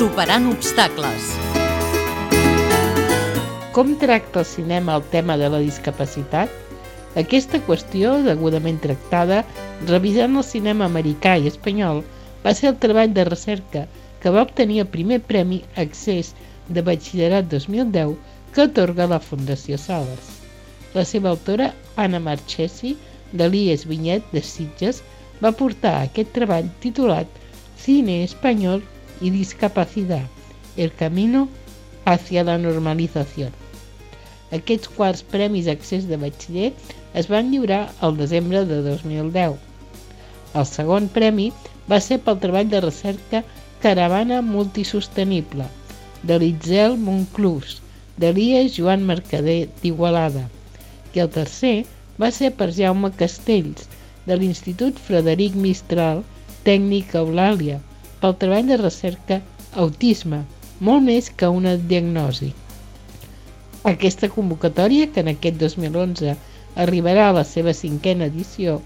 Superant obstacles. Com tracta el cinema el tema de la discapacitat? Aquesta qüestió, degudament tractada, revisant el cinema americà i espanyol, va ser el treball de recerca que va obtenir el primer premi Accés de Batxillerat 2010 que atorga la Fundació Sales. La seva autora, Anna Marchesi, de l'IES Vinyet de Sitges, va portar aquest treball titulat Cine Espanyol i Discapacidad, el camino hacia la normalització. Aquests quarts premis accés de batxiller es van lliurar el desembre de 2010. El segon premi va ser pel treball de recerca Caravana Multisostenible, de l'Itzel Monclús, de l'IA Joan Mercader d'Igualada, i el tercer va ser per Jaume Castells, de l'Institut Frederic Mistral, tècnic Eulàlia, pel treball de recerca Autisme, molt més que una diagnosi. Aquesta convocatòria, que en aquest 2011 arribarà a la seva cinquena edició,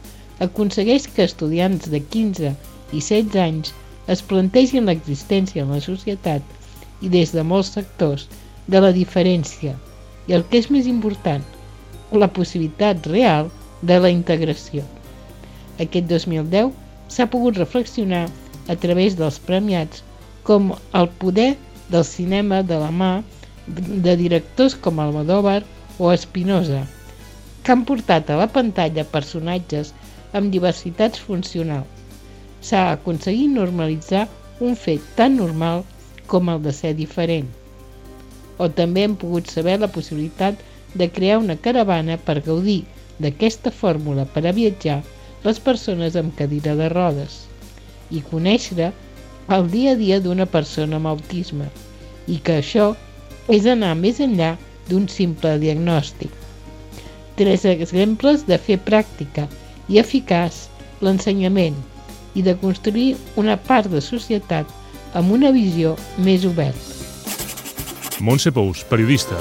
aconsegueix que estudiants de 15 i 16 anys es plantegin l'existència en la societat i des de molts sectors de la diferència i el que és més important, la possibilitat real de la integració. Aquest 2010 s'ha pogut reflexionar a través dels premiats com el poder del cinema de la mà de directors com Almodóvar o Espinosa, que han portat a la pantalla personatges amb diversitats funcionals. S'ha aconseguit normalitzar un fet tan normal com el de ser diferent. O també hem pogut saber la possibilitat de crear una caravana per gaudir d'aquesta fórmula per a viatjar les persones amb cadira de rodes i conèixer el dia a dia d'una persona amb autisme i que això és anar més enllà d'un simple diagnòstic. Tres exemples de fer pràctica i eficaç l'ensenyament i de construir una part de societat amb una visió més oberta. Montse Pous, periodista.